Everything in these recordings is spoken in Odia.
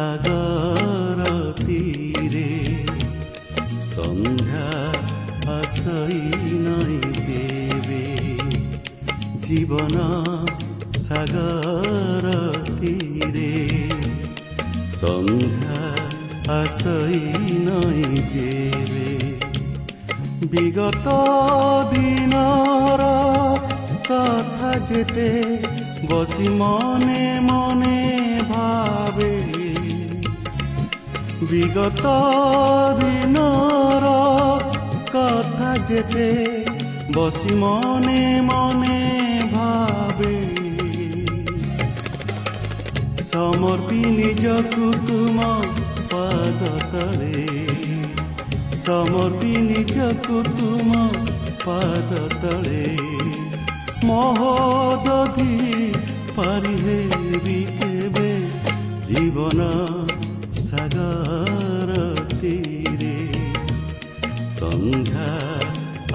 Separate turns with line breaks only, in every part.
ସାଗର ସମର୍ପି ନିଜକୁ ତୁମ ପାଦ ତଳେ ସମର୍ପି ନିଜକୁ ତୁମ ପାଦ ତଳେ ମହୋଦଧି ପାରିହେବି କେବେ ଜୀବନ ସାଗର ତୀରେ ସନ୍ଧ୍ୟା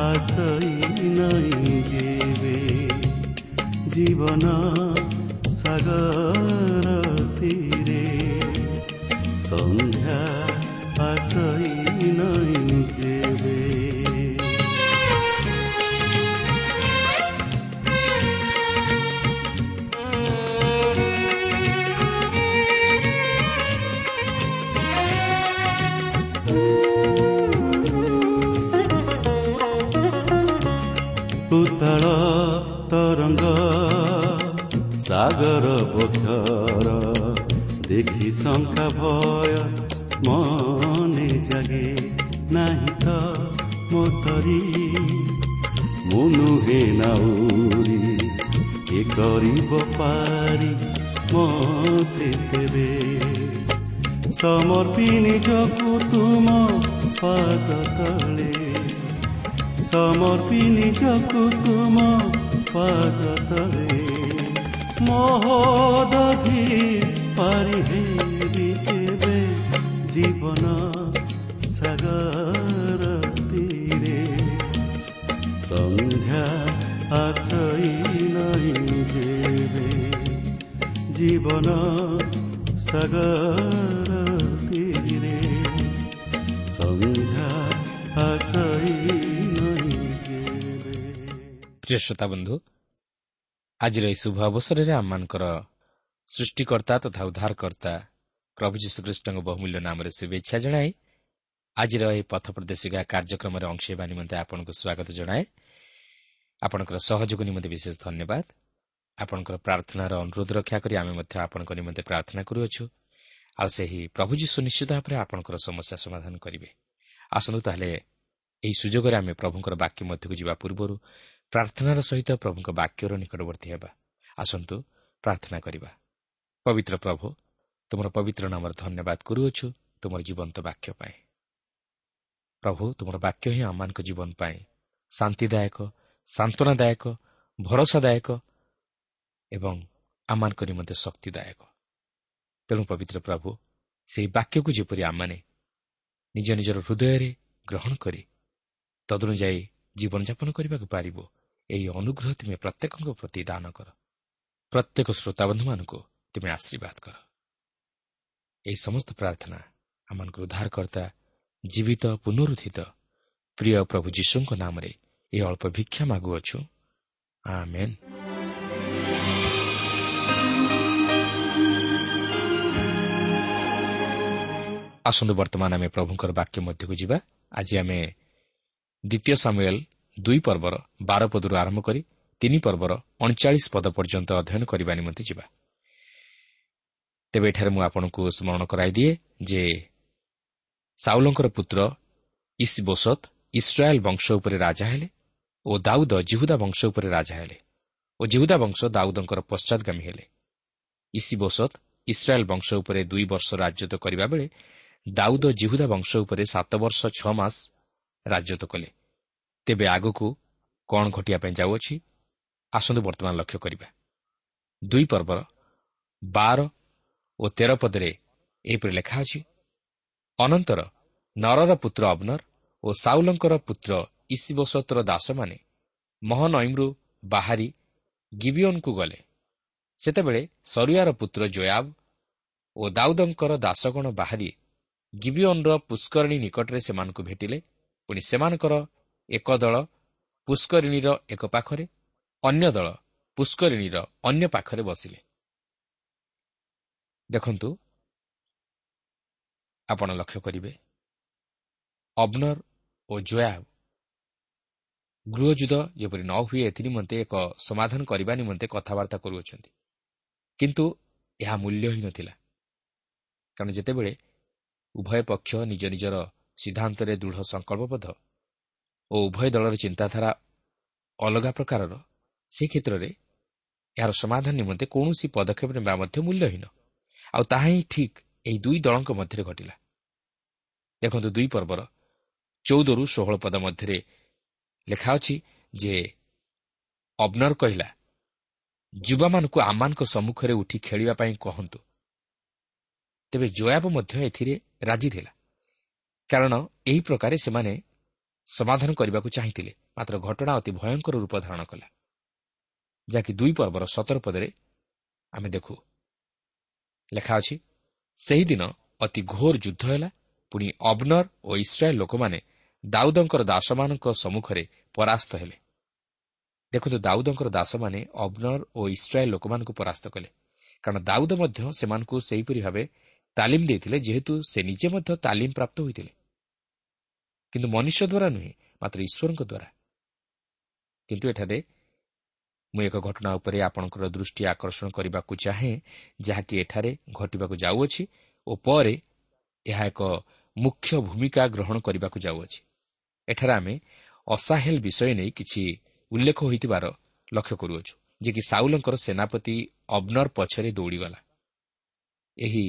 ଆସଇ ନାଇଁ ଯେବେ ଜୀବନ ସାଗର ಬಂದಿರೆ ಸಂಧ್ಯಾ ସାଗର ପଥର ଦେଖି ଶଙ୍ଖ ଭୟ ମନେ ଜାଗେ ନାହିଁ ତ ମୋ ତରି ମୁଁ ନୁହେଁ ନାଉରି ଏ କରିବ ପାରି ମୋତେ ତେବେ ସମର୍ପି ନିଜକୁ ତୁମ ପାଦ ତଳେ ସମର୍ପି ନିଜକୁ ତୁମ ପାଦ ତଳେ ତଳେ ମହୋଦଧି ପାରିହେବି କେବେ ଜୀବନ ସାଗର ତୀରେ ସନ୍ଧ୍ୟା ଆସଇ নাই ଯେବେ ଜୀବନ ସାଗର ତୀରେ ସନ୍ଧ୍ୟା ଆସଇ
ପ୍ରିୟ ଶ୍ରୋତା ବନ୍ଧୁ ଆଜିର ଏହି ଶୁଭ ଅବସରରେ ଆମମାନଙ୍କର ସୃଷ୍ଟିକର୍ତ୍ତା ତଥା ଉଦ୍ଧାରକର୍ତ୍ତା ପ୍ରଭୁ ଯୀଶୁଖ୍ରୀଷ୍ଟଙ୍କ ବହୁମୂଲ୍ୟ ନାମରେ ଶୁଭେଚ୍ଛା ଜଣାଇ ଆଜିର ଏହି ପଥ ପ୍ରଦର୍ଶିକା କାର୍ଯ୍ୟକ୍ରମରେ ଅଂଶ ହେବା ନିମନ୍ତେ ଆପଣଙ୍କୁ ସ୍ୱାଗତ ଜଣାଏ। ଆପଣଙ୍କର ସହଯୋଗ ନିମନ୍ତେ ବିଶେଷ ଧନ୍ୟବାଦ। ଆପଣଙ୍କର ପ୍ରାର୍ଥନାର ଅନୁରୋଧ ରକ୍ଷା କରି ଆମେ ମଧ୍ୟ ଆପଣଙ୍କ ନିମନ୍ତେ ପ୍ରାର୍ଥନା କରୁଅଛୁ। ଆଉ ସେହି ପ୍ରଭୁ ଯୀଶୁ ନିଶ୍ଚିତ ଭାବରେ ଆପଣଙ୍କର ସମସ୍ୟା ସମାଧାନ କରିବେ। ଆସନ୍ତୁ ତାହେଲେ ଏହି ସୁଯୋଗରେ ଆମେ ପ୍ରଭୁଙ୍କର ବାକ୍ୟ ମଧ୍ୟକୁ ଯିବା ପୂର୍ବରୁ ପ୍ରାର୍ଥନାର ସହିତ ପ୍ରଭୁଙ୍କ ବାକ୍ୟର ନିକଟବର୍ତ୍ତୀ ହେବା। ଆସନ୍ତୁ ପ୍ରାର୍ଥନା କରିବା। ପବିତ୍ର ପ୍ରଭୁ ତୁମର ପବିତ୍ର ନାମର ଧନ୍ୟବାଦ କରୁଅଛୁ ତୁମର ଜୀବନ୍ତ ବାକ୍ୟ ପାଇଁ। ପ୍ରଭୁ ତୁମର ବାକ୍ୟ ହିଁ ଆମମାନଙ୍କ ଜୀବନ ପାଇଁ ଶାନ୍ତିଦାୟକ ସାନ୍ତ୍ୱନାଦାୟକ ଭରସାଦାୟକ ଏବଂ ଆମମାନଙ୍କ ନିମନ୍ତେ ଶକ୍ତିଦାୟକ। ତେଣୁ ପବିତ୍ର ପ୍ରଭୁ ସେହି ବାକ୍ୟକୁ ଯେପରି ଆମମାନେ ନିଜ ନିଜର ହୃଦୟରେ ଗ୍ରହଣ କରି ତଦନୁଯାୟୀ ଜୀବନଯାପନ କରିବାକୁ ପାରିବ। ଏହି ଅନୁଗ୍ରହ ତୁମେ ପ୍ରତ୍ୟେକଙ୍କ ପ୍ରତି ଦାନ କର। ପ୍ରତ୍ୟେକ ଶ୍ରୋତାବନ୍ଧୁମାନଙ୍କୁ ତୁମେ ଆଶୀର୍ବାଦ କର। ଏହି ସମସ୍ତ ପ୍ରାର୍ଥନା ଆମମାନଙ୍କର ଉଦ୍ଧାରକର୍ତ୍ତା ଜୀବିତ ପୁନରୁଦ୍ଧିତ ପ୍ରିୟ ପ୍ରଭୁ ଯୀଶୁଙ୍କ ନାମରେ ଏହି ଅଳ୍ପ ଭିକ୍ଷା ମାଗୁଅଛୁ। ଆମେନ୍। ଆସନ୍ତୁ ବର୍ତ୍ତମାନ ଆମେ ପ୍ରଭୁଙ୍କର ବାକ୍ୟ ମଧ୍ୟକୁ ଯିବା। ଆଜି ଆମେ ଦ୍ୱିତୀୟ ସାମୁଏଲ ଦୁଇ ପର୍ବର ବାର ପଦରୁ ଆରମ୍ଭ କରି ତିନି ପର୍ବର ଅଣଚାଳିଶ ପଦ ପର୍ଯ୍ୟନ୍ତ ଅଧ୍ୟୟନ କରିବା ନିମନ୍ତେ ଯିବା। ତେବେ ଏଠାରେ ମୁଁ ଆପଣଙ୍କୁ ସ୍ମରଣ କରାଇଦିଏ ଯେ ସାଉଲଙ୍କର ପୁତ୍ର ଇସ୍ବୋସତ ଇସ୍ରାଏଲ୍ ବଂଶ ଉପରେ ରାଜା ହେଲେ ଓ ଦାଉଦ ଜିହୁଦା ବଂଶ ଉପରେ ରାଜା ହେଲେ ଓ ଜିହୁଦା ବଂଶ ଦାଉଦଙ୍କର ପଶ୍ଚାଦଗାମୀ ହେଲେ। ଇସିବୋସତ ଇସ୍ରାଏଲ୍ ବଂଶ ଉପରେ ଦୁଇ ବର୍ଷ ରାଜ୍ୟତ କରିବା ବେଳେ ଦାଉଦ ଜିହୁଦା ବଂଶ ଉପରେ ସାତ ବର୍ଷ ଛଅ ମାସ ରାଜ୍ୟତ କଲେ। ତେବେ ଆଗକୁ କ'ଣ ଘଟିବା ପାଇଁ ଯାଉଅଛି ଆସନ୍ତୁ ବର୍ତ୍ତମାନ ଲକ୍ଷ୍ୟ କରିବା। ଦୁଇ ପର୍ବର ବାର ଓ ତେର ପଦରେ ଏହିପରି ଲେଖା ଅଛି ଅନନ୍ତର ନରର ପୁତ୍ର ଅବନର ଓ ସାଉଲଙ୍କର ପୁତ୍ର ଇସିବସତର ଦାସମାନେ ମହନଇମ୍ରୁ ବାହାରି ଗିବିଓନ୍କୁ ଗଲେ। ସେତେବେଳେ ସରୁୟାର ପୁତ୍ର ଜୟାବ ଓ ଦାଉଦଙ୍କର ଦାସଗଣ ବାହାରି ଗିବିଓନ୍ର ପୁଷ୍କରିଣୀ ନିକଟରେ ସେମାନଙ୍କୁ ଭେଟିଲେ ପୁଣି ସେମାନଙ୍କର ଏକ ଦଳ ପୁଷ୍କରିଣୀର ଏକ ପାଖରେ ଅନ୍ୟ ଦଳ ପୁଷ୍କରିଣୀର ଅନ୍ୟ ପାଖରେ ବସିଲେ। ଦେଖନ୍ତୁ ଆପଣ ଲକ୍ଷ୍ୟ କରିବେ ଅବନର ଓ ଜୟାବ ଗୃହଯୁଦ୍ଧ ଯେପରି ନ ହୁଏ ଏଥି ନିମନ୍ତେ ଏକ ସମାଧାନ କରିବା ନିମନ୍ତେ କଥାବାର୍ତ୍ତା କରୁଅଛନ୍ତି। କିନ୍ତୁ ଏହା ମୂଲ୍ୟହୀନ ଥିଲା। କାରଣ ଯେତେବେଳେ ଉଭୟ ପକ୍ଷ ନିଜ ନିଜର ସିଦ୍ଧାନ୍ତରେ ଦୃଢ଼ ସଂକଳ୍ପବଦ୍ଧ ଓ ଉଭୟ ଦଳର ଚିନ୍ତାଧାରା ଅଲଗା ପ୍ରକାରର ସେ କ୍ଷେତ୍ରରେ ଏହାର ସମାଧାନ ନିମନ୍ତେ କୌଣସି ପଦକ୍ଷେପ ନେବା ମଧ୍ୟ ମୂଲ୍ୟହୀନ। ଆଉ ତାହା ହିଁ ଠିକ୍ ଏହି ଦୁଇ ଦଳଙ୍କ ମଧ୍ୟରେ ଘଟିଲା। ଦେଖନ୍ତୁ ଦୁଇ ପର୍ବର ଚଉଦରୁ ଷୋହଳ ପଦ ମଧ୍ୟରେ ଲେଖା ଅଛି ଯେ ଅବନର କହିଲା ଯୁବାମାନଙ୍କୁ ଆମମାନଙ୍କ ସମ୍ମୁଖରେ ଉଠି ଖେଳିବା ପାଇଁ କହନ୍ତୁ। ତେବେ ଜୟାବ ମଧ୍ୟ ଏଥିରେ ରାଜି ଥିଲା। କାରଣ ଏହି ପ୍ରକାରେ ସେମାନେ ସମାଧାନ କରିବାକୁ ଚାହିଁଥିଲେ। ମାତ୍ର ଘଟଣା ଅତି ଭୟଙ୍କର ରୂପ ଧାରଣ କଲା। ଯାହାକି ଦୁଇ ପର୍ବର ସତର ପଦରେ ଆମେ ଦେଖୁ। ଲେଖା ଅଛି ସେହିଦିନ ଅତି ଘୋର ଯୁଦ୍ଧ ହେଲା। ପୁଣି ଅବନର ଓ ଇସ୍ରାଏଲ୍ ଲୋକମାନେ ଦାଉଦଙ୍କର ଦାସମାନଙ୍କ ସମ୍ମୁଖରେ ପରାସ୍ତ ହେଲେ। ଦେଖନ୍ତୁ ଦାଉଦଙ୍କର ଦାସମାନେ ଅବନର ଓ ଇସ୍ରାଏଲ୍ ଲୋକମାନଙ୍କୁ ପରାସ୍ତ କଲେ। କାରଣ ଦାଉଦ ମଧ୍ୟ ସେମାନଙ୍କୁ ସେହିପରି ଭାବେ ତାଲିମ ଦେଇଥିଲେ ଯେହେତୁ ସେ ନିଜେ ମଧ୍ୟ ତାଲିମ ପ୍ରାପ୍ତ ହୋଇଥିଲେ। କିନ୍ତୁ ମନୁଷ୍ୟ ଦ୍ୱାରା ନୁହେଁ ମାତ୍ର ଈଶ୍ୱରଙ୍କ ଦ୍ୱାରା। କିନ୍ତୁ ଏଠାରେ ମୁଁ ଏକ ଘଟଣା ଉପରେ ଆପଣଙ୍କର ଦୃଷ୍ଟି ଆକର୍ଷଣ କରିବାକୁ ଚାହେଁ ଯାହାକି ଏଠାରେ ଘଟିବାକୁ ଯାଉଅଛି ଓ ପରେ ଏହା ଏକ ମୁଖ୍ୟ ଭୂମିକା ଗ୍ରହଣ କରିବାକୁ ଯାଉଅଛି। ଏଠାରେ ଆମେ ଅସାହେଲ ବିଷୟ ନେଇ କିଛି ଉଲ୍ଲେଖ ହୋଇଥିବାର ଲକ୍ଷ୍ୟ କରୁଅଛୁ ଯେ କି ସାଉଲଙ୍କର ସେନାପତି ଅବନର ପଛରେ ଦୌଡ଼ିଗଲା। ଏହି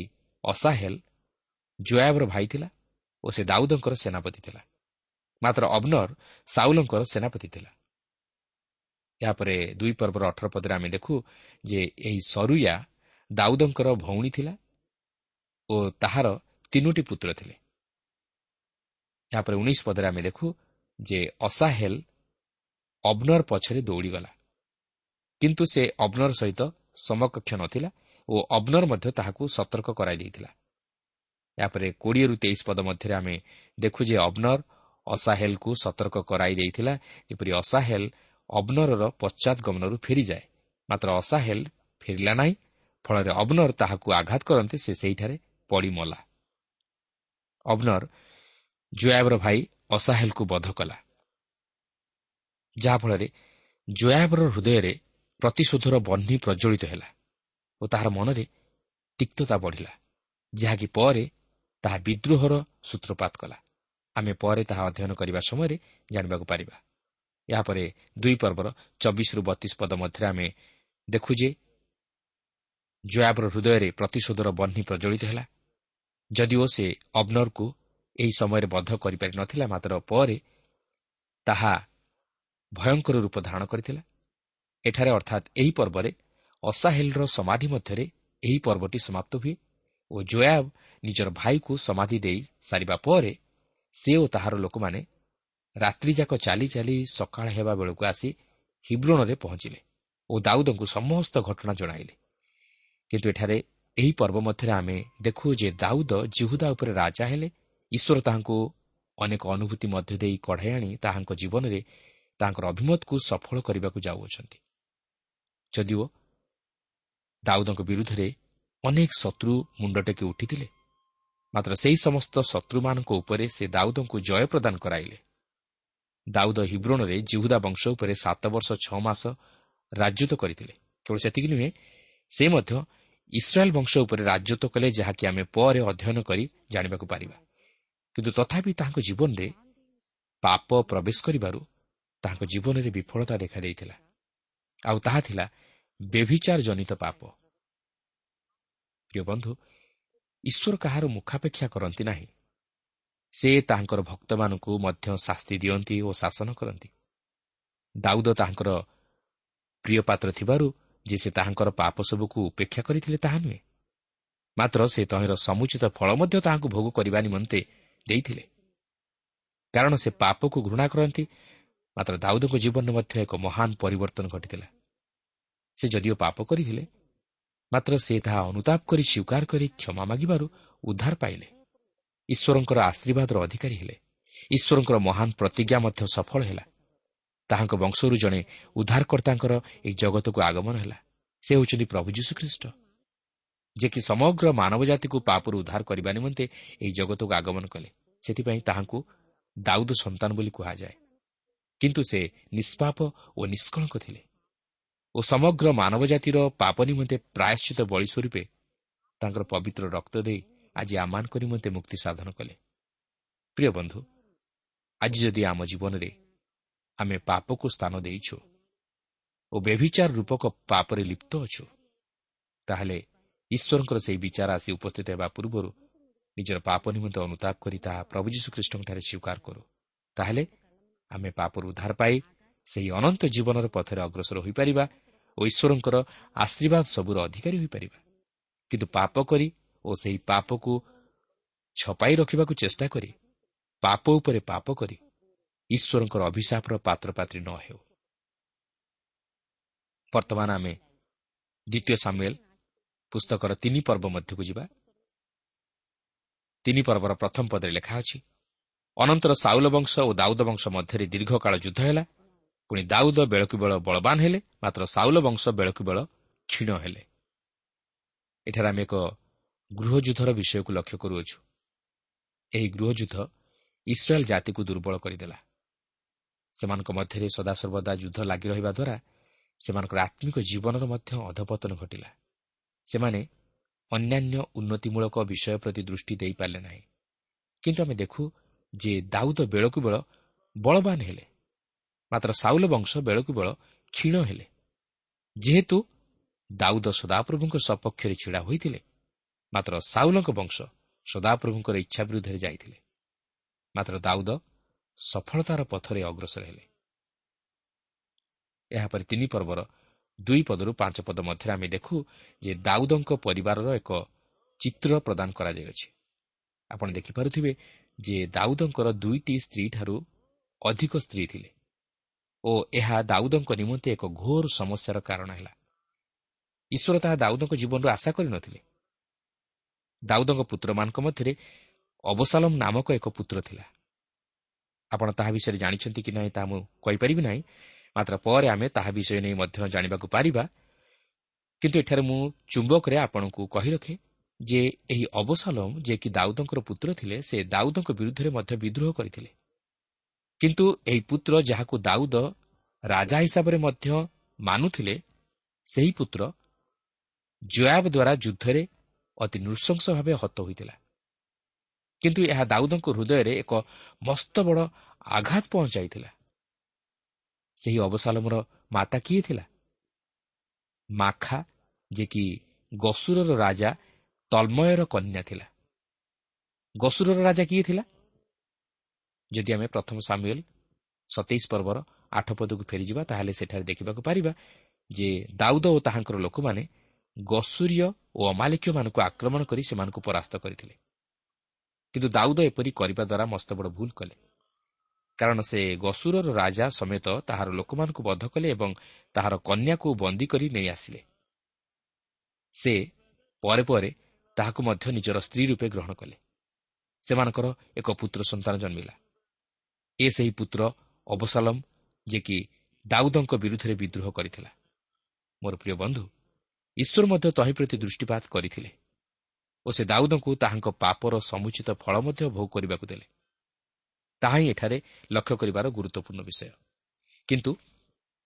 ଅସାହେଲ ଜୟାବର ଭାଇ ଥିଲା ଓ ସେ ଦାଉଦଙ୍କର ସେନାପତି ଥିଲା। ମାତ୍ର ଅବନର ସାଉଲଙ୍କର ସେନାପତି ଥିଲା। ଏହାପରେ ଦୁଇ ପର୍ବର ଅଠର ପଦରେ ଆମେ ଦେଖୁ ଯେ ଏହି ସରୁୟା ଦାଉଦଙ୍କର ଭଉଣୀ ଥିଲା ଓ ତାହାର ତିନୋଟି ପୁତ୍ର ଥିଲେ। ଏହାପରେ ଉଣେଇଶ ପଦରେ ଆମେ ଦେଖୁ ଯେ ଅସାହେଲ ଅବନର ପଛରେ ଦୌଡ଼ିଗଲା। କିନ୍ତୁ ସେ ଅବନର ସହିତ ସମକକ୍ଷ ନଥିଲା ଓ ଅବନର ମଧ୍ୟ ତାହାକୁ ସତର୍କ କରାଇ ଦେଇଥିଲା। ଏହାପରେ କୋଡ଼ିଏରୁ ତେଇଶ ପଦ ମଧ୍ୟରେ ଆମେ ଦେଖୁ ଯେ ଅବନର ଅସାହେଲକୁ ସତର୍କ କରାଇ ଦେଇଥିଲା ଯେପରି ଅସାହେଲ ଅବନରର ପଶ୍ଚାତଗମନରୁ ଫେରିଯାଏ। ମାତ୍ର ଅସାହେଲ ଫେରିଲା ନାହିଁ ଫଳରେ ଅବନର ତାହାକୁ ଆଘାତ କରନ୍ତି ସେ ସେହିଠାରେ ପଡ଼ିମଲା। ଅବନର ଜୟାବର ଭାଇ ଅସାହେଲକୁ ବଧ କଲା। ଯାହାଫଳରେ ଜୟାବର ହୃଦୟରେ ପ୍ରତିଶୋଧର ବହ୍ନି ପ୍ରଜ୍ୱଳିତ ହେଲା। ଓ ତାହାର ମନରେ ତିକ୍ତତା ବଢ଼ିଲା ଯାହାକି ପରେ ତାହା ବିଦ୍ରୋହର ସୂତ୍ରପାତ କଲା। ଆମେ ପରେ ତାହା ଅଧ୍ୟୟନ କରିବା ସମୟରେ ଜାଣିବାକୁ ପାରିବା। ଏହାପରେ ଦୁଇ ପର୍ବର ଚବିଶରୁ ବତିଶ ପଦ ମଧ୍ୟରେ ଆମେ ଦେଖୁ ଯେ ଜୟାବର ହୃଦୟରେ ପ୍ରତିଶୋଧର ବହ୍ନି ପ୍ରଜ୍ୱଳିତ ହେଲା। ଯଦିଓ ସେ ଅବନରକୁ ଏହି ସମୟରେ ବଦ୍ଧ କରିପାରିନଥିଲା ମାତ୍ର ପରେ ତାହା ଭୟଙ୍କର ରୂପ ଧାରଣ କରିଥିଲା। ଏଠାରେ ଅର୍ଥାତ୍ ଏହି ପର୍ବରେ ଅସାହେଲର ସମାଧି ମଧ୍ୟରେ ଏହି ପର୍ବଟି ସମାପ୍ତ ହୁଏ ଓ ଜୟାବ ନିଜର ଭାଇକୁ ସମାଧି ଦେଇ ସାରିବା ପରେ ସେ ଓ ତାହାର ଲୋକମାନେ ରାତ୍ରିଯାକ ଚାଲି ଚାଲି ସକାଳ ହେବା ବେଳକୁ ଆସି ହିବ୍ରଣରେ ପହଞ୍ଚିଲେ ଓ ଦାଉଦଙ୍କୁ ସମସ୍ତ ଘଟଣା ଜଣାଇଲେ। କିନ୍ତୁ ଏଠାରେ ଏହି ପର୍ବ ମଧ୍ୟରେ ଆମେ ଦେଖୁ ଯେ ଦାଉଦ ଜିହୁଦା ଉପରେ ରାଜା ହେଲେ ଈଶ୍ୱର ତାହାଙ୍କୁ ଅନେକ ଅନୁଭୂତି ମଧ୍ୟ ଦେଇ କଢ଼ାଇ ଆଣି ତାହାଙ୍କ ଜୀବନରେ ତାଙ୍କର ଅଭିମତକୁ ସଫଳ କରିବାକୁ ଯାଉଅଛନ୍ତି। ଯଦିଓ ଦାଉଦଙ୍କ ବିରୁଦ୍ଧରେ ଅନେକ ଶତ୍ରୁ ମୁଣ୍ଡ ଟେକି ଉଠିଥିଲେ। ମାତ୍ର ସେହି ସମସ୍ତ ଶତ୍ରୁମାନଙ୍କ ଉପରେ ସେ ଦାଉଦଙ୍କୁ ଜୟ ପ୍ରଦାନ କରାଇଲେ। ଦାଉଦ ହିବ୍ରଣରେ ଜିହୁଦା ବଂଶ ଉପରେ ସାତ ବର୍ଷ ଛଅ ମାସ ରାଜତ୍ୱ କରିଥିଲେ। କେବଳ ସେତିକି ନୁହେଁ ସେ ମଧ୍ୟ ଇସ୍ରାଏଲ୍ ବଂଶ ଉପରେ ରାଜତ୍ୱ କଲେ ଯାହାକି ଆମେ ପରେ ଅଧ୍ୟୟନ କରି ଜାଣିବାକୁ ପାରିବା। କିନ୍ତୁ ତଥାପି ତାହାଙ୍କ ଜୀବନରେ ପାପ ପ୍ରବେଶ କରିବାରୁ ତାହାଙ୍କ ଜୀବନରେ ବିଫଳତା ଦେଖାଦେଇଥିଲା। ଆଉ ତାହା ଥିଲା ବ୍ୟଭିଚାର ଜନିତ ପାପ। ପ୍ରିୟ ବନ୍ଧୁ ଈଶ୍ୱର କାହାର ମୁଖାପେକ୍ଷା କରନ୍ତି ନାହିଁ। ସେ ତାହାଙ୍କର ଭକ୍ତମାନଙ୍କୁ ମଧ୍ୟ ଶାସ୍ତି ଦିଅନ୍ତି ଓ ଶାସନ କରନ୍ତି। ଦାଉଦ ତାହାଙ୍କର ପ୍ରିୟ ପାତ୍ର ଥିବାରୁ ଯେ ସେ ତାହାଙ୍କର ପାପ ସବୁକୁ ଉପେକ୍ଷା କରିଥିଲେ ତାହା ନୁହେଁ। ମାତ୍ର ସେ ତହିଁର ସମୁଚିତ ଫଳ ମଧ୍ୟ ତାହାଙ୍କୁ ଭୋଗ କରିବା ନିମନ୍ତେ ଦେଇଥିଲେ। କାରଣ ସେ ପାପକୁ ଘୃଣା କରନ୍ତି। ମାତ୍ର ଦାଉଦଙ୍କ ଜୀବନରେ ମଧ୍ୟ ଏକ ମହାନ ପରିବର୍ତ୍ତନ ଘଟିଥିଲା। ସେ ଯଦିଓ ପାପ କରିଥିଲେ ମାତ୍ର ସେ ତାହା ଅନୁତାପ କରି ସ୍ୱୀକାର କରି କ୍ଷମା ମାଗିବାରୁ ଉଦ୍ଧାର ପାଇଲେ। ଈଶ୍ୱରଙ୍କର ଆଶୀର୍ବାଦର ଅଧିକାରୀ ହେଲେ। ଈଶ୍ୱରଙ୍କର ମହାନ ପ୍ରତିଜ୍ଞା ମଧ୍ୟ ସଫଳ ହେଲା। ତାହାଙ୍କ ବଂଶରୁ ଜଣେ ଉଦ୍ଧାରକର୍ତ୍ତାଙ୍କର ଏହି ଜଗତକୁ ଆଗମନ ହେଲା। ସେ ହେଉଛନ୍ତି ପ୍ରଭୁ ଯୀଶୁଖ୍ରୀଷ୍ଟ। ଯେ କି ସମଗ୍ର ମାନବ ଜାତିକୁ ପାପରୁ ଉଦ୍ଧାର କରିବା ନିମନ୍ତେ ଏହି ଜଗତକୁ ଆଗମନ କଲେ ସେଥିପାଇଁ ତାହାଙ୍କୁ ଦାଉଦ ସନ୍ତାନ ବୋଲି କୁହାଯାଏ। କିନ୍ତୁ ସେ ନିଷ୍ପାପ ଓ ନିଷ୍କଳଙ୍କ ଥିଲେ। ଓ ସମଗ୍ର ମାନବ ଜାତିର ପାପ ନିମନ୍ତେ ପ୍ରାୟଶ୍ଚିତ ବଳି ସ୍ୱରୂପେ ତାଙ୍କର ପବିତ୍ର ରକ୍ତ ଦେଇ ଆଜି ଆମମାନଙ୍କ ନିମନ୍ତେ ମୁକ୍ତି ସାଧନ କଲେ। ପ୍ରିୟ ବନ୍ଧୁ ଆଜି ଯଦି ଆମ ଜୀବନରେ ଆମେ ପାପକୁ ସ୍ଥାନ ଦେଇଛୁ ଓ ବ୍ୟଭିଚାର ରୂପକ ପାପରେ ଲିପ୍ତ ଅଛୁ ତାହେଲେ ଈଶ୍ୱରଙ୍କର ସେହି ବିଚାର ଆସି ଉପସ୍ଥିତ ହେବା ପୂର୍ବରୁ ନିଜର ପାପ ନିମନ୍ତେ ଅନୁତାପ କରି ତାହା ପ୍ରଭୁ ଯୀଶୁଖ୍ରୀଷ୍ଟଙ୍କଠାରେ ସ୍ୱୀକାର କରୁ। ତାହେଲେ ଆମେ ପାପରୁ ଉଦ୍ଧାର ପାଇ ସେହି ଅନନ୍ତ ଜୀବନର ପଥରେ ଅଗ୍ରସର ହୋଇପାରିବା ଓ ଈଶ୍ୱରଙ୍କର ଆଶୀର୍ବାଦ ସବୁର ଅଧିକାରୀ ହୋଇପାରିବା। କିନ୍ତୁ ପାପ କରି ଓ ସେହି ପାପକୁ ଛପାଇ ରଖିବାକୁ ଚେଷ୍ଟା କରି ପାପ ଉପରେ ପାପ କରି ଈଶ୍ୱରଙ୍କର ଅଭିଶାପର ପାତ୍ରପାତ୍ରୀ ନ ହେଉ। ବର୍ତ୍ତମାନ ଆମେ ଦ୍ୱିତୀୟ ସାମୁଏଲ ପୁସ୍ତକର ତିନି ପର୍ବ ମଧ୍ୟକୁ ଯିବା। ତିନି ପର୍ବର ପ୍ରଥମ ପଦରେ ଲେଖା ଅଛି ଅନନ୍ତର ସାଉଲ ବଂଶ ଓ ଦାଉଦ ବଂଶ ମଧ୍ୟରେ ଦୀର୍ଘକାଳ ଯୁଦ୍ଧ ହେଲା ପୁଣି ଦାଉଦ ବେଳକୁ ବେଳ ବଳବାନ ହେଲେ ମାତ୍ର ସାଉଲ ବଂଶ ବେଳକୁ ବେଳ କ୍ଷୀଣ ହେଲେ। ଏଠାରେ ଆମେ ଏକ ଗୃହଯୁଦ୍ଧର ବିଷୟକୁ ଲକ୍ଷ୍ୟ କରୁଅଛୁ। ଏହି ଗୃହଯୁଦ୍ଧ ଇସ୍ରାଏଲ୍ ଜାତିକୁ ଦୁର୍ବଳ କରିଦେଲା। ସେମାନଙ୍କ ମଧ୍ୟରେ ସଦାସର୍ବଦା ଯୁଦ୍ଧ ଲାଗି ରହିବା ଦ୍ୱାରା ସେମାନଙ୍କର ଆତ୍ମିକ ଜୀବନର ମଧ୍ୟ ଅଧପତନ ଘଟିଲା। ସେମାନେ ଅନ୍ୟାନ୍ୟ ଉନ୍ନତିମୂଳକ ବିଷୟ ପ୍ରତି ଦୃଷ୍ଟି ଦେଇପାରିଲେ ନାହିଁ। କିନ୍ତୁ ଆମେ ଦେଖୁ ଯେ ଦାଉଦ ବେଳକୁ ବେଳ ବଳବାନ ହେଲେ। ମାତ୍ର ସାଉଲ ବଂଶ ବେଳକୁ ବେଳ କ୍ଷୀଣ ହେଲେ। ଯେହେତୁ ଦାଉଦ ସଦାପ୍ରଭୁଙ୍କ ସପକ୍ଷରେ ଛିଡ଼ା ହୋଇଥିଲେ ମାତ୍ର ସାଉଲଙ୍କ ବଂଶ ସଦାପ୍ରଭୁଙ୍କର ଇଚ୍ଛା ବିରୁଦ୍ଧରେ ଯାଇଥିଲେ। ମାତ୍ର ଦାଉଦ ସଫଳତାର ପଥରେ ଅଗ୍ରସର ହେଲେ। ଏହାପରେ ତିନି ପର୍ବର ଦୁଇ ପଦରୁ ପାଞ୍ଚ ପଦ ମଧ୍ୟରେ ଆମେ ଦେଖୁ ଯେ ଦାଉଦଙ୍କ ପରିବାରର ଏକ ଚିତ୍ର ପ୍ରଦାନ କରାଯାଇଅଛି ଆପଣ ଦେଖିପାରୁଥିବେ ଯେ ଦାଉଦଙ୍କର ଦୁଇଟି ସ୍ତ୍ରୀଠାରୁ ଅଧିକ ସ୍ତ୍ରୀ ଥିଲେ। ଓ ଏହା ଦାଉଦଙ୍କ ନିମନ୍ତେ ଏକ ଘୋର ସମସ୍ୟାର କାରଣ ହେଲା। ଈଶ୍ୱର ତାହା ଦାଉଦଙ୍କ ଜୀବନରୁ ଆଶା କରିନଥିଲେ ଦାଉଦଙ୍କ ପୁତ୍ରମାନଙ୍କ ମଧ୍ୟରେ ଅବସାଲମ ନାମକ ଏକ ପୁତ୍ର ଥିଲା। ଆପଣ ତାହା ବିଷୟରେ ଜାଣିଛନ୍ତି କି ନାହିଁ ତାହା ମୁଁ କହିପାରିବି ନାହିଁ। ମାତ୍ର ପରେ ଆମେ ତାହା ବିଷୟ ନେଇ ମଧ୍ୟ ଜାଣିବାକୁ ପାରିବା। କିନ୍ତୁ ଏଠାରେ ମୁଁ ଚୁମ୍ବକରେ ଆପଣଙ୍କୁ କହି ରଖେ ଯେ ଏହି ଅବସାଲମ ଯିଏକି ଦାଉଦଙ୍କର ପୁତ୍ର ଥିଲେ ସେ ଦାଉଦଙ୍କ ବିରୁଦ୍ଧରେ ମଧ୍ୟ ବିଦ୍ରୋହ କରିଥିଲେ। କିନ୍ତୁ ଏହି ପୁତ୍ର ଯାହାକୁ ଦାଉଦ ରାଜା ହିସାବରେ ମଧ୍ୟ ମାନୁଥିଲେ ସେହି ପୁତ୍ର ଜୟାବ ଦ୍ୱାରା ଯୁଦ୍ଧରେ ଅତି ନୃଶଂସ ଭାବେ ହତ ହୋଇଥିଲା। କିନ୍ତୁ ଏହା ଦାଉଦଙ୍କ ହୃଦୟରେ ଏକ ମସ୍ତ ବଡ଼ ଆଘାତ ପହଞ୍ଚାଇଥିଲା। ସେହି ଅବସାଲମର ମାତା କିଏ ଥିଲା? ମାଖା ଯିଏକି ଗସୁରର ରାଜା ତନ୍ମୟର କନ୍ୟା ଥିଲା। ଗସୁରର ରାଜା କିଏ ଥିଲା? ଯଦି ଆମେ ପ୍ରଥମ ସାମୁଏଲ ସତେଇଶ ପର୍ବର ଆଠ ପଦକୁ ଫେରିଯିବା ତାହେଲେ ସେଠାରେ ଦେଖିବାକୁ ପାରିବା ଯେ ଦାଉଦ ଓ ତାହାଙ୍କର ଲୋକମାନେ ଗସୁରୀୟ ଓ ଅମାଲିକୀୟମାନଙ୍କୁ ଆକ୍ରମଣ କରି ସେମାନଙ୍କୁ ପରାସ୍ତ କରିଥିଲେ। କିନ୍ତୁ ଦାଉଦ ଏପରି କରିବା ଦ୍ୱାରା ମସ୍ତ ବଡ଼ ଭୁଲ କଲେ। କାରଣ ସେ ଗସୁରର ରାଜା ସମେତ ତାହାର ଲୋକମାନଙ୍କୁ ବଦ୍ଧ କଲେ ଏବଂ ତାହାର କନ୍ୟାକୁ ବନ୍ଦୀ କରି ନେଇ ଆସିଲେ। ସେ ପରେ ପରେ ତାହାକୁ ମଧ୍ୟ ନିଜର ସ୍ତ୍ରୀ ରୂପେ ଗ୍ରହଣ କଲେ। ସେମାନଙ୍କର ଏକ ପୁତ୍ର ସନ୍ତାନ ଜନ୍ମିଲା। ଏ ସେହି ପୁତ୍ର ଅବସାଲମ ଯିଏକି ଦାଉଦଙ୍କ ବିରୁଦ୍ଧରେ ବିଦ୍ରୋହ କରିଥିଲା। ମୋର ପ୍ରିୟ ବନ୍ଧୁ ଈଶ୍ୱର ମଧ୍ୟ ତହିଁ ପ୍ରତି ଦୃଷ୍ଟିପାତ କରିଥିଲେ ଓ ସେ ଦାଉଦଙ୍କୁ ତାହାଙ୍କ ପାପର ସମୁଚିତ ଫଳ ମଧ୍ୟ ଭୋଗ କରିବାକୁ ଦେଲେ। ତାହା ହିଁ ଏଠାରେ ଲକ୍ଷ୍ୟ କରିବାର ଗୁରୁତ୍ୱପୂର୍ଣ୍ଣ ବିଷୟ। କିନ୍ତୁ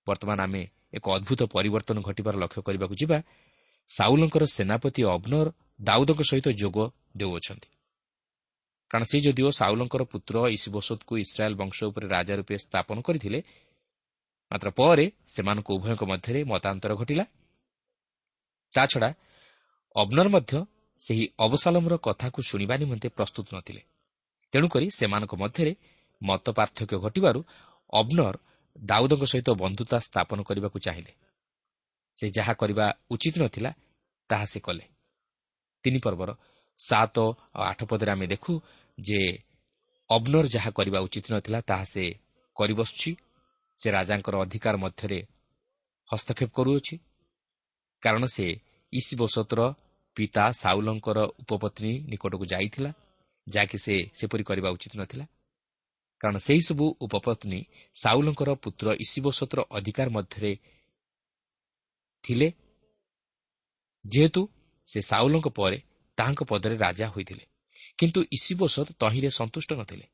ବର୍ତ୍ତମାନ ଆମେ ଏକ ଅଦ୍ଭୁତ ପରିବର୍ତ୍ତନ ଘଟିବାର ଲକ୍ଷ୍ୟ କରିବାକୁ ଯିବା ସାଉଲଙ୍କର ସେନାପତି ଅବନର ଦାଉଦଙ୍କ ସହିତ ଯୋଗ ଦେଉଅଛନ୍ତି। କାରଣ ସେ ଯଦିଓ ସାଉଲଙ୍କର ପୁତ୍ର ଇସିବସୋଦକୁ ଇସ୍ରାଏଲ୍ ବଂଶ ଉପରେ ରାଜା ରୂପେ ସ୍ଥାପନ କରିଥିଲେ ମାତ୍ର ପରେ ସେମାନଙ୍କ ଉଭୟଙ୍କ ମଧ୍ୟରେ ମତାନ୍ତର ଘଟିଲା। ତାଛଡ଼ା ଅବନର ମଧ୍ୟ ସେହି ଅବସାଲମର କଥାକୁ ଶୁଣିବା ନିମନ୍ତେ ପ୍ରସ୍ତୁତ ନଥିଲେ। ତେଣୁକରି ସେମାନଙ୍କ ମଧ୍ୟରେ ମତ ପାର୍ଥକ୍ୟ ଘଟିବାରୁ ଅବନର ଦାଉଦଙ୍କ ସହିତ ବନ୍ଧୁତା ସ୍ଥାପନ କରିବାକୁ ଚାହିଁଲେ। ସେ ଯାହା କରିବା ଉଚିତ ନଥିଲା ତାହା ସେ କଲେ। ତିନି ପର୍ବର ସାତ ଆଉ ଆଠ ପଦରେ ଆମେ ଦେଖୁ ଯେ ଅବନର ଯାହା କରିବା ଉଚିତ ନଥିଲା ତାହା ସେ କରିବସୁଛି। ସେ ରାଜାଙ୍କର ଅଧିକାର ମଧ୍ୟରେ ହସ୍ତକ୍ଷେପ କରୁଅଛି। କାରଣ ସେ ଇସିବସତର ପିତା ସାଉଲଙ୍କର ଉପପତ୍ନୀ ନିକଟକୁ ଯାଇଥିଲା ଯାହାକି ସେ ସେପରି କରିବା ଉଚିତ ନଥିଲା। କାରଣ ସେହିସବୁ ଉପପତ୍ନୀ ସାଉଲଙ୍କର ପୁତ୍ର ଇସିବସତର ଅଧିକାର ମଧ୍ୟରେ ଥିଲେ। ଯେହେତୁ ସେ ସାଉଲଙ୍କ ପରେ ତାହାଙ୍କ ପଦରେ ରାଜା ହୋଇଥିଲେ। କିନ୍ତୁ ଇସିବୋସତ ତହିଁରେ ସନ୍ତୁଷ୍ଟ ନଥିଲେ।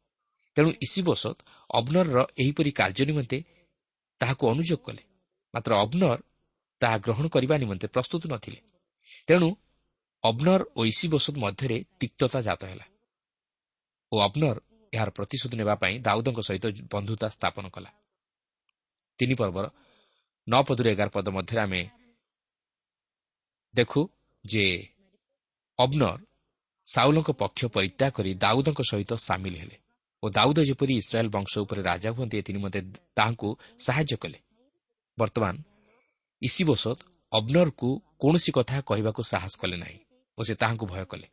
ତେଣୁ ଇସିବୋସତ ଅବନରର ଏହିପରି କାର୍ଯ୍ୟ ନିମନ୍ତେ ତାହାକୁ ଅନୁଯୋଗ କଲେ। ମାତ୍ର ଅବନର ତାହା ଗ୍ରହଣ କରିବା ନିମନ୍ତେ ପ୍ରସ୍ତୁତ ନଥିଲେ। ତେଣୁ ଅବନର ଓ ଇସିବୋସତ ମଧ୍ୟରେ ତିକ୍ତତା ଜାତ ହେଲା ଓ ଅବନର ଏହାର ପ୍ରତିଶୋଧ ନେବା ପାଇଁ ଦାଉଦଙ୍କ ସହିତ ବନ୍ଧୁତା ସ୍ଥାପନ କଲା। ତିନି ପର୍ବର ନଅ ପଦରୁ ଏଗାର ପଦ ମଧ୍ୟରେ ଆମେ ଦେଖୁ ଯେ ଅବନର ସାଉଲଙ୍କ ପକ୍ଷ ପରିତ୍ୟାଗ କରି ଦାଉଦଙ୍କ ସହିତ ସାମିଲ ହେଲେ ଓ ଦାଉଦ ଯେପରି ଇସ୍ରାଏଲ୍ ବଂଶ ଉପରେ ରାଜା ହୁଅନ୍ତି ଏଥି ନିମନ୍ତେ ତାହାଙ୍କୁ ସାହାଯ୍ୟ କଲେ। ବର୍ତ୍ତମାନ ଇସିବୋସତ ଅବନରକୁ କୌଣସି କଥା କହିବାକୁ ସାହସ କଲେ ନାହିଁ ଓ ସେ ତାହାଙ୍କୁ ଭୟ କଲେ।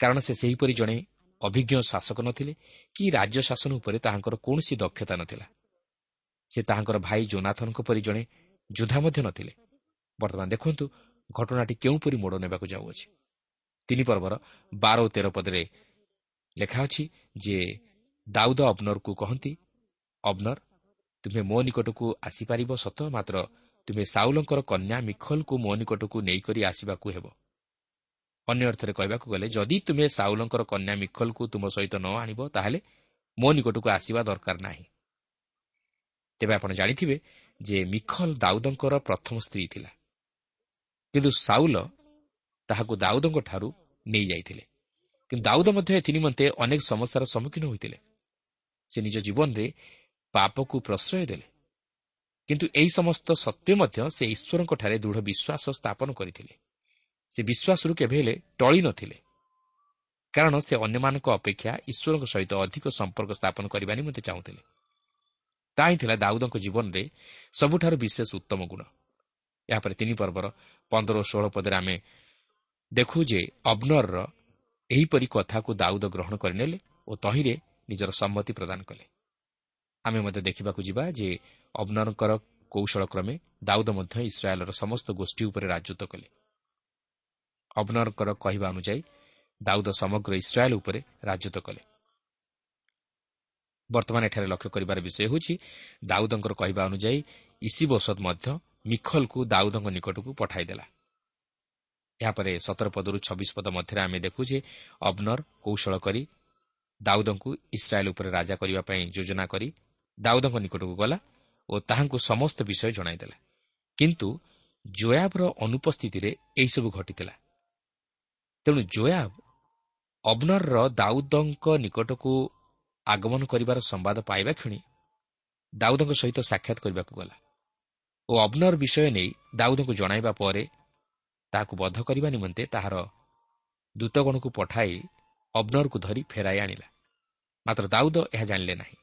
କାରଣ ସେ ସେହିପରି ଜଣେ ଅଭିଜ୍ଞ ଶାସକ ନଥିଲେ କି ରାଜ୍ୟ ଶାସନ ଉପରେ ତାହାଙ୍କର କୌଣସି ଦକ୍ଷତା ନଥିଲା। ସେ ତାହାଙ୍କର ଭାଇ ଜୋନାଥନଙ୍କ ପରି ଜଣେ ଯୋଦ୍ଧା ମଧ୍ୟ ନଥିଲେ। ବର୍ତ୍ତମାନ ଦେଖନ୍ତୁ ଘଟଣାଟି କେଉଁପରି ମୋଡ଼ ନେବାକୁ ଯାଉଅଛି। ତିନି ପର୍ବର ବାର ଓ ତେର ପଦରେ ଲେଖା ଅଛି ଯେ ଦାଉଦ ଅବନରକୁ କହନ୍ତି ଅବନର ତୁମେ ମୋ ନିକଟକୁ ଆସିପାରିବ ସତ ମାତ୍ର ତୁମେ ସାଉଲଙ୍କର କନ୍ୟା ମିଖଲକୁ ମୋ ନିକଟକୁ ନେଇକରି ଆସିବାକୁ ହେବ। ଅନ୍ୟ ଅର୍ଥରେ କହିବାକୁ ଗଲେ ଯଦି ତୁମେ ସାଉଲଙ୍କର କନ୍ୟା ମିଖଲକୁ ତୁମ ସହିତ ନ ଆଣିବ ତାହେଲେ ମୋ ନିକଟକୁ ଆସିବା ଦରକାର ନାହିଁ। ତେବେ ଆପଣ ଜାଣିଥିବେ ଯେ ମିଖଲ ଦାଉଦଙ୍କର ପ୍ରଥମ ସ୍ତ୍ରୀ ଥିଲା। କିନ୍ତୁ ସାଉଲ ତାହାକୁ ଦାଉଦଙ୍କଠାରୁ ନେଇଯାଇଥିଲେ। କିନ୍ତୁ ଦାଉଦ ମଧ୍ୟ ଏଥି ନିମନ୍ତେ ଅନେକ ସମସ୍ୟାର ସମ୍ମୁଖୀନ ହୋଇଥିଲେ। ସେ ନିଜ ଜୀବନରେ ପାପକୁ ପ୍ରଶ୍ରୟ ଦେଲେ। କିନ୍ତୁ ଏହି ସମସ୍ତ ସତ୍ତ୍ୱେ ମଧ୍ୟ ସେ ଈଶ୍ୱରଙ୍କଠାରେ ଦୃଢ଼ ବିଶ୍ୱାସ ସ୍ଥାପନ କରିଥିଲେ। ସେ ବିଶ୍ୱାସରୁ କେବେ ହେଲେ ଟଳି ନଥିଲେ। କାରଣ ସେ ଅନ୍ୟମାନଙ୍କ ଅପେକ୍ଷା ଈଶ୍ୱରଙ୍କ ସହିତ ଅଧିକ ସମ୍ପର୍କ ସ୍ଥାପନ କରିବା ନିମନ୍ତେ ଚାହୁଁଥିଲେ। ତାହା ହିଁ ଥିଲା ଦାଉଦଙ୍କ ଜୀବନରେ ସବୁଠାରୁ ବିଶେଷ ଉତ୍ତମ ଗୁଣ। ଏହାପରେ ତିନି ପର୍ବର ପନ୍ଦର ଓ ଷୋହଳ ପଦରେ ଆମେ ଦେଖୁ ଯେ ଅବନରର ଏହିପରି କଥାକୁ ଦାଉଦ ଗ୍ରହଣ କରିନେଲେ ଓ ତହିଁରେ ନିଜର ସମ୍ମତି ପ୍ରଦାନ କଲେ। ଆମେ ମଧ୍ୟ ଦେଖିବାକୁ ଯିବା ଯେ ଅବନରଙ୍କର କୌଶଳ କ୍ରମେ ଦାଉଦ ମଧ୍ୟ ଇସ୍ରାଏଲ୍ର ସମସ୍ତ ଗୋଷ୍ଠୀ ଉପରେ ରାଜତ୍ୱ କଲେ। ଅବନରଙ୍କର କହିବା ଅନୁଯାୟୀ ଦାଉଦ ସମଗ୍ର ଇସ୍ରାଏଲ୍ ଉପରେ ରାଜତ୍ୱ କଲେ। ବର୍ତ୍ତମାନ ଏଠାରେ ଲକ୍ଷ୍ୟ କରିବାର ବିଷୟ ହେଉଛି ଦାଉଦଙ୍କର କହିବା ଅନୁଯାୟୀ ଇସିବସଦ ମଧ୍ୟ ମିଖଲକୁ ଦାଉଦଙ୍କ ନିକଟକୁ ପଠାଇଦେଲା। ଏହାପରେ ସତର ପଦରୁ ଛବିଶ ପଦ ମଧ୍ୟରେ ଆମେ ଦେଖୁ ଯେ ଅବନର କୌଶଳ କରି ଦାଉଦଙ୍କୁ ଇସ୍ରାଏଲ୍ ଉପରେ ରାଜା କରିବା ପାଇଁ ଯୋଜନା କରି ଦାଉଦଙ୍କ ନିକଟକୁ ଗଲା ଓ ତାହାଙ୍କୁ ସମସ୍ତ ବିଷୟ ଜଣାଇଦେଲା। କିନ୍ତୁ ଜୋୟାବର ଅନୁପସ୍ଥିତିରେ ଏହିସବୁ ଘଟିଥିଲା। ତେଣୁ ଜୋୟାବ ଅବନରର ଦାଉଦଙ୍କ ନିକଟକୁ ଆଗମନ କରିବାର ସମ୍ବାଦ ପାଇବା କ୍ଷଣି ଦାଉଦଙ୍କ ସହିତ ସାକ୍ଷାତ କରିବାକୁ ଗଲା ଓ ଅବନର ବିଷୟ ନେଇ ଦାଉଦଙ୍କୁ ଜଣାଇବା ପରେ ତାହାକୁ ବଧ କରିବା ନିମନ୍ତେ ତାହାର ଦୂତଗଣକୁ ପଠାଇ ଅବନରକୁ ଧରି ଫେରାଇ ଆଣିଲା। ମାତ୍ର ଦାଉଦ ଏହା ଜାଣିଲେ ନାହିଁ।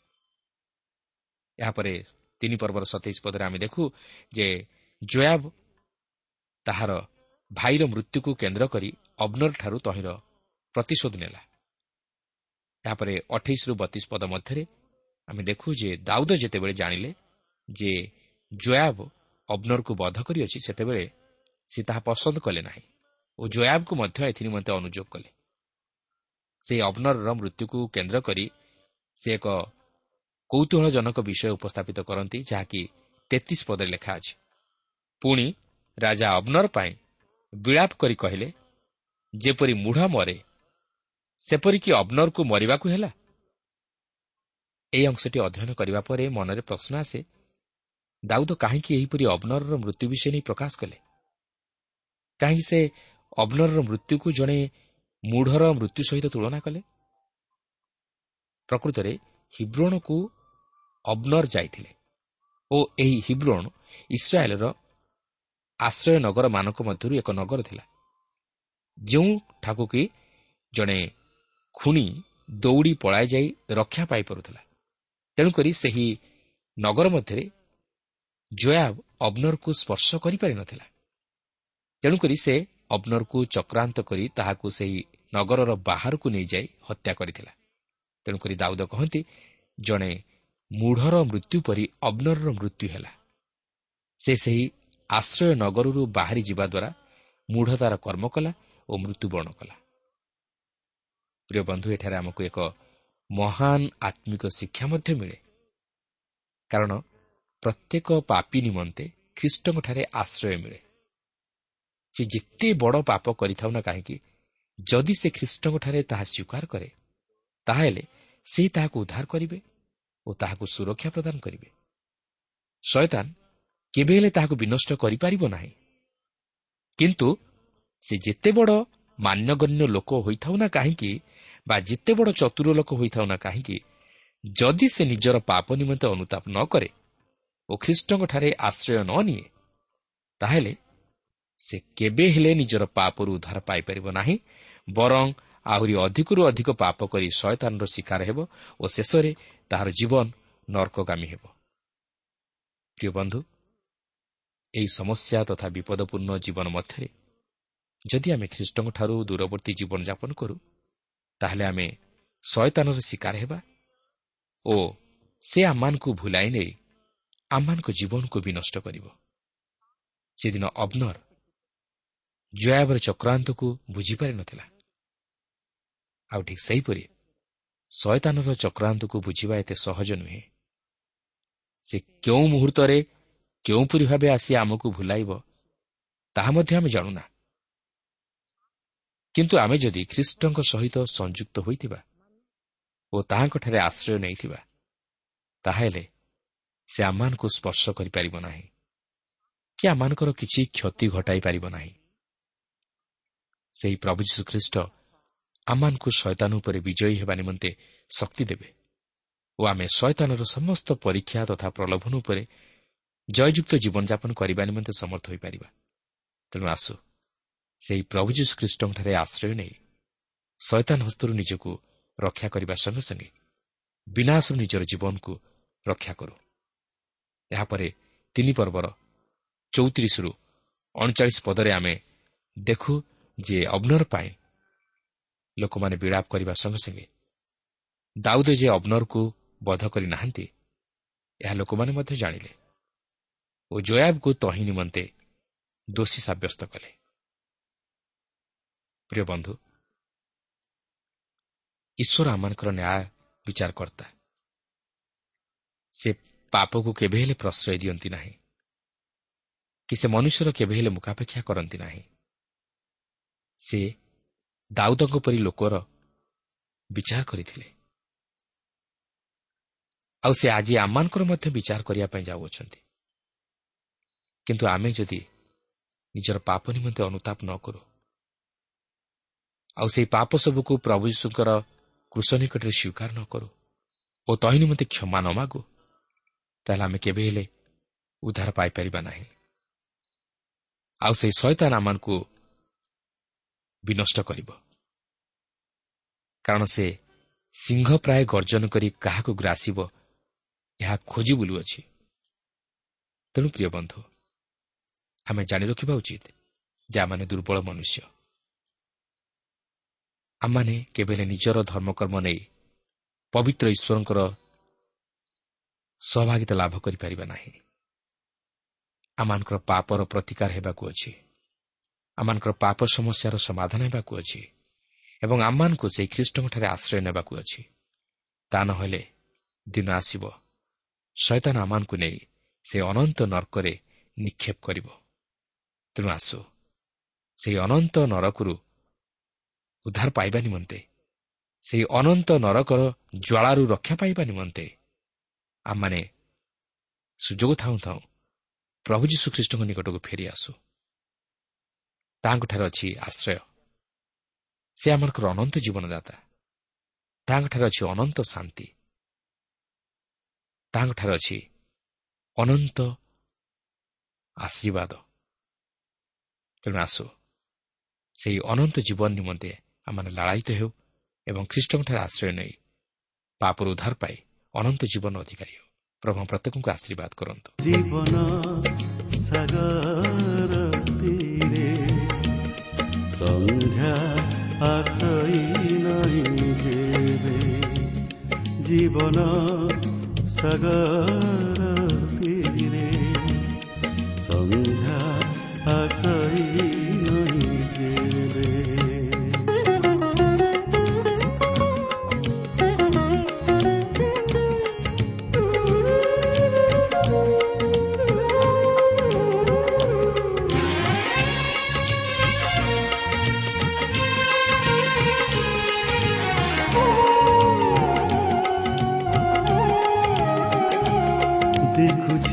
ଏହାପରେ ତିନି ପର୍ବର ସତେଇଶ ପଦରେ ଆମେ ଦେଖୁ ଯେ ଜୟାବ ତାହାର ଭାଇର ମୃତ୍ୟୁକୁ କେନ୍ଦ୍ର କରି ଅବନରଠାରୁ ତହିଁର ପ୍ରତିଶୋଧ ନେଲା। ଏହାପରେ ଅଠେଇଶରୁ ବତିଶ ପଦ ମଧ୍ୟରେ ଆମେ ଦେଖୁ ଯେ ଦାଉଦ ଯେତେବେଳେ ଜାଣିଲେ ଯେ ଜୟାବ ଅବନରକୁ ବଧ କରିଅଛି ସେତେବେଳେ ସେ ତାହା ପସନ୍ଦ କଲେ ନାହିଁ ଓ ଜୟାବକୁ ମଧ୍ୟ ଏଥି ନିମନ୍ତେ ଅନୁଯୋଗ କଲେ। ସେହି ଅବନରର ମୃତ୍ୟୁକୁ କେନ୍ଦ୍ର କରି ସେ ଏକ କୌତୁହଳଜନକ ବିଷୟ ଉପସ୍ଥାପିତ କରନ୍ତି ଯାହାକି ତେତିଶ ପଦରେ ଲେଖା ଅଛି। ପୁଣି ରାଜା ଅବନର ପାଇଁ ବିଳାପ କରି କହିଲେ ଯେପରି ମୁଢ଼ ମରେ ସେପରିକି ଅବନରକୁ ମରିବାକୁ ହେଲା? ଏହି ଅଂଶଟି ଅଧ୍ୟୟନ କରିବା ପରେ ମନରେ ପ୍ରଶ୍ନ ଆସେ ଦାଉଦ କାହିଁକି ଏହିପରି ଅବନରର ମୃତ୍ୟୁ ବିଷୟ ନେଇ ପ୍ରକାଶ କଲେ? କାହିଁକି ସେ ଅବନରର ମୃତ୍ୟୁକୁ ଜଣେ ମୂଢ଼ର ମୃତ୍ୟୁ ସହିତ ତୁଳନା କଲେ? ପ୍ରକୃତରେ ହିବ୍ରୋଣକୁ ଅବନର ଯାଇଥିଲେ ଓ ଏହି ହିବ୍ରୋଣ ଇସ୍ରାଏଲ୍ର ଆଶ୍ରୟ ନଗରମାନଙ୍କ ମଧ୍ୟରୁ ଏକ ନଗର ଥିଲା। ଯେଉଁଠାକୁ କି ଜଣେ ଖୁଣି ଦୌଡ଼ି ପଳାଇଯାଇ ରକ୍ଷା ପାଇପାରୁଥିଲା ତେଣୁକରି ସେହି ନଗର ମଧ୍ୟରେ ଜୟାବ ଅବନରକୁ ସ୍ପର୍ଶ କରିପାରିନଥିଲା। ତେଣୁକରି ସେ ଅବନରକୁ ଚକ୍ରାନ୍ତ କରି ତାହାକୁ ସେହି ନଗରର ବାହାରକୁ ନେଇଯାଇ ହତ୍ୟା କରିଥିଲା। ତେଣୁକରି ଦାଉଦ କହନ୍ତି ଜଣେ ମୂଢ଼ର ମୃତ୍ୟୁ ପରି ଅବନରର ମୃତ୍ୟୁ ହେଲା। ସେ ସେହି ଆଶ୍ରୟ ନଗରରୁ ବାହାରି ଯିବା ଦ୍ୱାରା ମୂଢ଼ତାର କର୍ମ କଲା ଓ ମୃତ୍ୟୁବରଣ କଲା। ପ୍ରିୟ ବନ୍ଧୁ ଏଠାରେ ଆମକୁ ଏକ ମହାନ ଆତ୍ମିକ ଶିକ୍ଷା ମଧ୍ୟ ମିଳେ। କାରଣ ପ୍ରତ୍ୟେକ ପାପି ନିମନ୍ତେ ଖ୍ରୀଷ୍ଟଙ୍କଠାରେ ଆଶ୍ରୟ ମିଳେ। ସେ ଯେତେ ବଡ଼ ପାପ କରିଥାଉ ନା କାହିଁକି ଯଦି ସେ ଖ୍ରୀଷ୍ଟଙ୍କଠାରେ ତାହା ସ୍ୱୀକାର କରେ ତାହେଲେ ସେ ତାହାକୁ ଉଦ୍ଧାର କରିବେ ଓ ତାହାକୁ ସୁରକ୍ଷା ପ୍ରଦାନ କରିବେ। ଶୟତାନ କେବେ ହେଲେ ତାହାକୁ ବିନଷ୍ଟ କରିପାରିବ ନାହିଁ। କିନ୍ତୁ ସେ ଯେତେ ବଡ଼ ମାନ୍ୟଗଣ୍ୟ ଲୋକ ହୋଇଥାଉ ନା କାହିଁକି ବା ଯେତେ ବଡ଼ ଚତୁର ଲୋକ ହୋଇଥାଉ ନା କାହିଁକି ଯଦି ସେ ନିଜର ପାପ ନିମନ୍ତେ ଅନୁତାପ ନ କରେ ଓ ଖ୍ରୀଷ୍ଟଙ୍କଠାରେ ଆଶ୍ରୟ ନ ନିଏ ତାହେଲେ ସେ କେବେ ହେଲେ ନିଜର ପାପରୁ ଉଦ୍ଧାର ପାଇପାରିବ ନାହିଁ ବରଂ ଆହୁରି ଅଧିକରୁ ଅଧିକ ପାପ କରି ଶୟତାନର ଶିକାର ହେବ ଓ ଶେଷରେ ତାହାର ଜୀବନ ନର୍କଗାମୀ ହେବ। ପ୍ରିୟ ବନ୍ଧୁ ଏହି ସମସ୍ୟା ତଥା ବିପଦପୂର୍ଣ୍ଣ ଜୀବନ ମଧ୍ୟରେ ଯଦି ଆମେ ଖ୍ରୀଷ୍ଟଙ୍କଠାରୁ ଦୂରବର୍ତ୍ତୀ ଜୀବନଯାପନ କରୁ ତାହେଲେ ଆମେ ଶୟତାନର ଶିକାର ହେବା ଓ ସେ ଆମମାନଙ୍କୁ ଭୁଲାଇ ନେଇ ଆମମାନଙ୍କ ଜୀବନକୁ ବିନଷ୍ଟ କରିବ। ସେଦିନ ଅବନର ଜୟାବର ଚକ୍ରାନ୍ତକୁ ବୁଝିପାରିନଥିଲା। ଆଉ ଠିକ୍ ସେହିପରି ଶୟତାନର ଚକ୍ରାନ୍ତକୁ ବୁଝିବା ଏତେ ସହଜ ନୁହେଁ। ସେ କେଉଁ ମୁହୂର୍ତ୍ତରେ କେଉଁପରି ଭାବେ ଆସି ଆମକୁ ଭୁଲାଇବ ତାହା ମଧ୍ୟ ଆମେ ଜାଣୁନା। କିନ୍ତୁ ଆମେ ଯଦି ଖ୍ରୀଷ୍ଟଙ୍କ ସହିତ ସଂଯୁକ୍ତ ହୋଇଥିବା ଓ ତାହାଙ୍କଠାରେ ଆଶ୍ରୟ ନେଇଥିବା ତାହେଲେ ସେ ଆମମାନଙ୍କୁ ସ୍ପର୍ଶ କରିପାରିବ ନାହିଁ। କି ଆମମାନଙ୍କର କିଛି କ୍ଷତି ଘଟାଇ ପାରିବ ନାହିଁ। ସେହି ପ୍ରଭୁ ଯୀଶୁଖ୍ରୀଷ୍ଟ ଆମମାନଙ୍କୁ ଶୈତାନ ଉପରେ ବିଜୟୀ ହେବା ନିମନ୍ତେ ଶକ୍ତି ଦେବେ ଓ ଆମେ ଶୈତାନର ସମସ୍ତ ପରୀକ୍ଷା ତଥା ପ୍ରଲୋଭନ ଉପରେ ଜୟଯୁକ୍ତ ଜୀବନଯାପନ କରିବା ନିମନ୍ତେ ସମର୍ଥ ହୋଇପାରିବା। ତେଣୁ ଆସୁ ସେହି ପ୍ରଭୁ ଯୀଶୁଖ୍ରୀଷ୍ଟଙ୍କଠାରେ ଆଶ୍ରୟ ନେଇ ଶୈତାନ ହସ୍ତରୁ ନିଜକୁ ରକ୍ଷା କରିବା ସଙ୍ଗେ ସଙ୍ଗେ ବିନାଶରୁ ନିଜର ଜୀବନକୁ ରକ୍ଷା କରୁ। ଏହାପରେ ତିନି ପର୍ବର ଚଉତିରିଶରୁ ଅଣଚାଳିଶ ପଦରେ ଆମେ ଦେଖୁ ଯେ ଅବନର ପାଇଁ ଲୋକମାନେ ବିଳାପ କରିବା ସଙ୍ଗେ ସଙ୍ଗେ ଦାଉଦ ଯେ ଅବନରକୁ ବଧ କରିନାହାନ୍ତି ଏହା ଲୋକମାନେ ମଧ୍ୟ ଜାଣିଲେ ଓ ଜୟାବକୁ ତହିଁ ନିମନ୍ତେ ଦୋଷୀ ସାବ୍ୟସ୍ତ କଲେ। ପ୍ରିୟ ବନ୍ଧୁ ଈଶ୍ୱର ଆମମାନଙ୍କର ନ୍ୟାୟ ବିଚାରକର୍ତ୍ତା। ସେ ପାପକୁ କେବେ ହେଲେ ପ୍ରଶ୍ରୟ ଦିଅନ୍ତି ନାହିଁ କି ସେ ମନୁଷ୍ୟର କେବେ ହେଲେ ମୁକାପେକ୍ଷା କରନ୍ତି ନାହିଁ। ସେ ଦାଉଦଙ୍କ ପରି ଲୋକର ବିଚାର କରିଥିଲେ। ଆଉ ସେ ଆଜି ଆମମାନଙ୍କର ମଧ୍ୟ ବିଚାର କରିବା ପାଇଁ ଯାଉଅଛନ୍ତି। କିନ୍ତୁ ଆମେ ଯଦି ନିଜର ପାପ ନିମନ୍ତେ ଅନୁତାପ ନ କରୁ ଆଉ ସେହି ପାପ ସବୁକୁ ପ୍ରଭୁ ଯୀଶୁଙ୍କର କୃଷ ନିକଟରେ ସ୍ୱୀକାର ନ କରୁ ଓ ତହି ନିମନ୍ତେ କ୍ଷମା ନ ମାଗୁ ତାହେଲେ ଆମେ କେବେ ହେଲେ ଉଦ୍ଧାର ପାଇପାରିବା ନାହିଁ। ଆଉ ସେହି ଶୈତାନ ଆମମାନଙ୍କୁ ବିନଷ୍ଟ କରିବ। କାରଣ ସେ ସିଂହ ପ୍ରାୟ ଗର୍ଜନ କରି କାହାକୁ ଗ୍ରାସିବ ଏହା ଖୋଜି ବୁଲୁଅଛି। ତେଣୁ ପ୍ରିୟ ବନ୍ଧୁ ଆମେ ଜାଣି ରଖିବା ଉଚିତ ଯେ ଆମମାନେ ଦୁର୍ବଳ ମନୁଷ୍ୟ। ଆମମାନେ କେବେ ହେଲେ ନିଜର ଧର୍ମକର୍ମ ନେଇ ପବିତ୍ର ଈଶ୍ୱରଙ୍କର ସହଭାଗିତା ଲାଭ କରିପାରିବା ନାହିଁ। ଆମମାନଙ୍କର ପାପର ପ୍ରତିକାର ହେବାକୁ ଅଛି। ଆମମାନଙ୍କର ପାପ ସମସ୍ୟାର ସମାଧାନ ହେବାକୁ ଅଛି ଏବଂ ଆମମାନଙ୍କୁ ସେହି ଖ୍ରୀଷ୍ଟଙ୍କଠାରେ ଆଶ୍ରୟ ନେବାକୁ ଅଛି। ତା ନହେଲେ ଦିନ ଆସିବ। ଶୈତାନ ଆମମାନଙ୍କୁ ନେଇ ସେ ଅନନ୍ତ ନର୍କରେ ନିକ୍ଷେପ କରିବ। ତେଣୁ ଆସୁ ସେହି ଅନନ୍ତ ନରକରୁ ଉଦ୍ଧାର ପାଇବା ନିମନ୍ତେ ସେହି ଅନନ୍ତ ନରକର ଜ୍ୱାଳାରୁ ରକ୍ଷା ପାଇବା ନିମନ୍ତେ ଆମମାନେ ସୁଯୋଗ ଥାଉଁ ଥାଉଁ ପ୍ରଭୁ ଯୀଶୁଖ୍ରୀଷ୍ଟଙ୍କ ନିକଟକୁ ଫେରି ଆସୁ। ତାହାଙ୍କଠାରେ ଅଛି ଆଶ୍ରୟ। ସେ ଆମଙ୍କର ଅନନ୍ତ ଜୀବନଦାତା। ତାହାଙ୍କଠାରେ ଅଛି ଅନନ୍ତ ଶାନ୍ତି। ତାହାଙ୍କଠାରେ ଅଛି ଅନନ୍ତ ଆଶୀର୍ବାଦ। ତେଣୁ ଆସୁ ସେହି ଅନନ୍ତ ଜୀବନ ନିମନ୍ତେ ଆମମାନେ ଲାଳାୟିତ ହେଉ ଏବଂ ଖ୍ରୀଷ୍ଟଙ୍କଠାରେ ଆଶ୍ରୟ ନେଇ ପାପରୁ ଉଦ୍ଧାର ପାଇ ଅନନ୍ତ ଜୀବନ ଅଧିକାରୀ ହେଉ। ପ୍ରଭୁ ପ୍ରତ୍ୟେକଙ୍କୁ ଆଶୀର୍ବାଦ କରନ୍ତୁ।
ଜୀବନ সন্ধ্যা আছে জীৱন সগৰ সন্ধ্যা আছে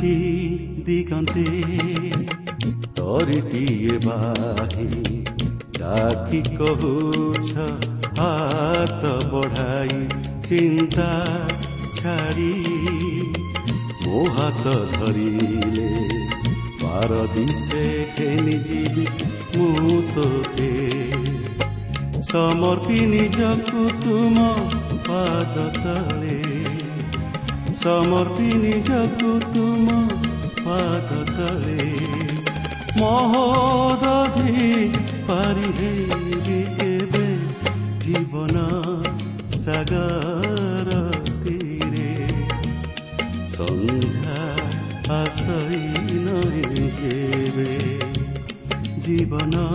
ଦେଖୁଛି ଦିଗନ୍ତେ ତରିଟିଏ ବାହି ଡାକି କହୁଛ ହାତ ବଢାଇ ଚିନ୍ତା ଛାଡ଼ି ମୋ ହାତ ଧରିଲେ ପାର ଦିଶେ ଖେଳି ଯିବି ମୁଁ ତୋତେ ସମର୍ପି ନିଜକୁ ତୁମ ପାଦ ତଳେ ସମର୍ପି ନିଜକୁ ତୁମ ପାଦ ତଳେ ମହୋଦଧି ପାରି ହେବି କେବେ ଜୀବନ ସାଗର ତୀରେ ସନ୍ଧ୍ୟା ଆସଇ ନହିଁ ଯେବେ ଜୀବନ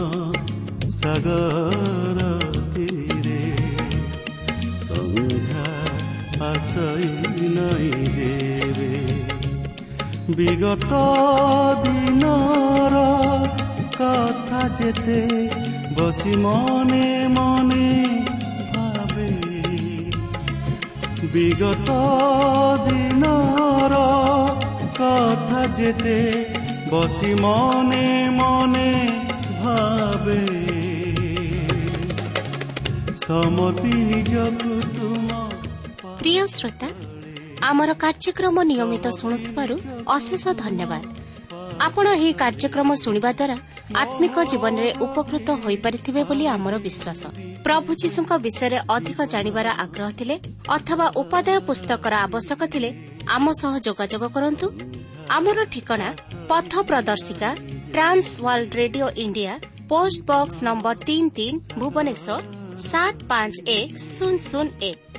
ସାଗର ତୀରେ আশাই নাই হেৰে বিগত দিনৰ কথা যেতে বসি মনে মনে ভাবে। বিগত দিনৰ কথা যেতে বসি মনে মনে ভাবে। সমতি নিজক
ପ୍ରିୟ ଶ୍ରୋତା ଆମର କାର୍ଯ୍ୟକ୍ରମ ନିୟମିତ ଶୁଣୁଥିବାରୁ ଅଶେଷ ଧନ୍ୟବାଦ। ଆପଣ ଏହି କାର୍ଯ୍ୟକ୍ରମ ଶୁଣିବା ଦ୍ୱାରା ଆତ୍ମିକ ଜୀବନରେ ଉପକୃତ ହୋଇପାରିଥିବେ ବୋଲି ଆମର ବିଶ୍ୱାସ। ପ୍ରଭୁ ଯୀଶୁଙ୍କ ବିଷୟରେ ଅଧିକ ଜାଣିବାର ଆଗ୍ରହ ଥିଲେ ଅଥବା ଉପାଦେୟ ପୁସ୍ତକର ଆବଶ୍ୟକ ଥିଲେ ଆମ ସହ ଯୋଗାଯୋଗ କରନ୍ତୁ। ଆମର ଠିକଣା ପଥ ପ୍ରଦର୍ଶିକା Trans World Radio India post box number ତିନି ତିନି ଭୁବନେଶ୍ୱର ସାତ ପାଞ୍ଚ ଏକ ଶୂନ ଶୂନ ଏକ।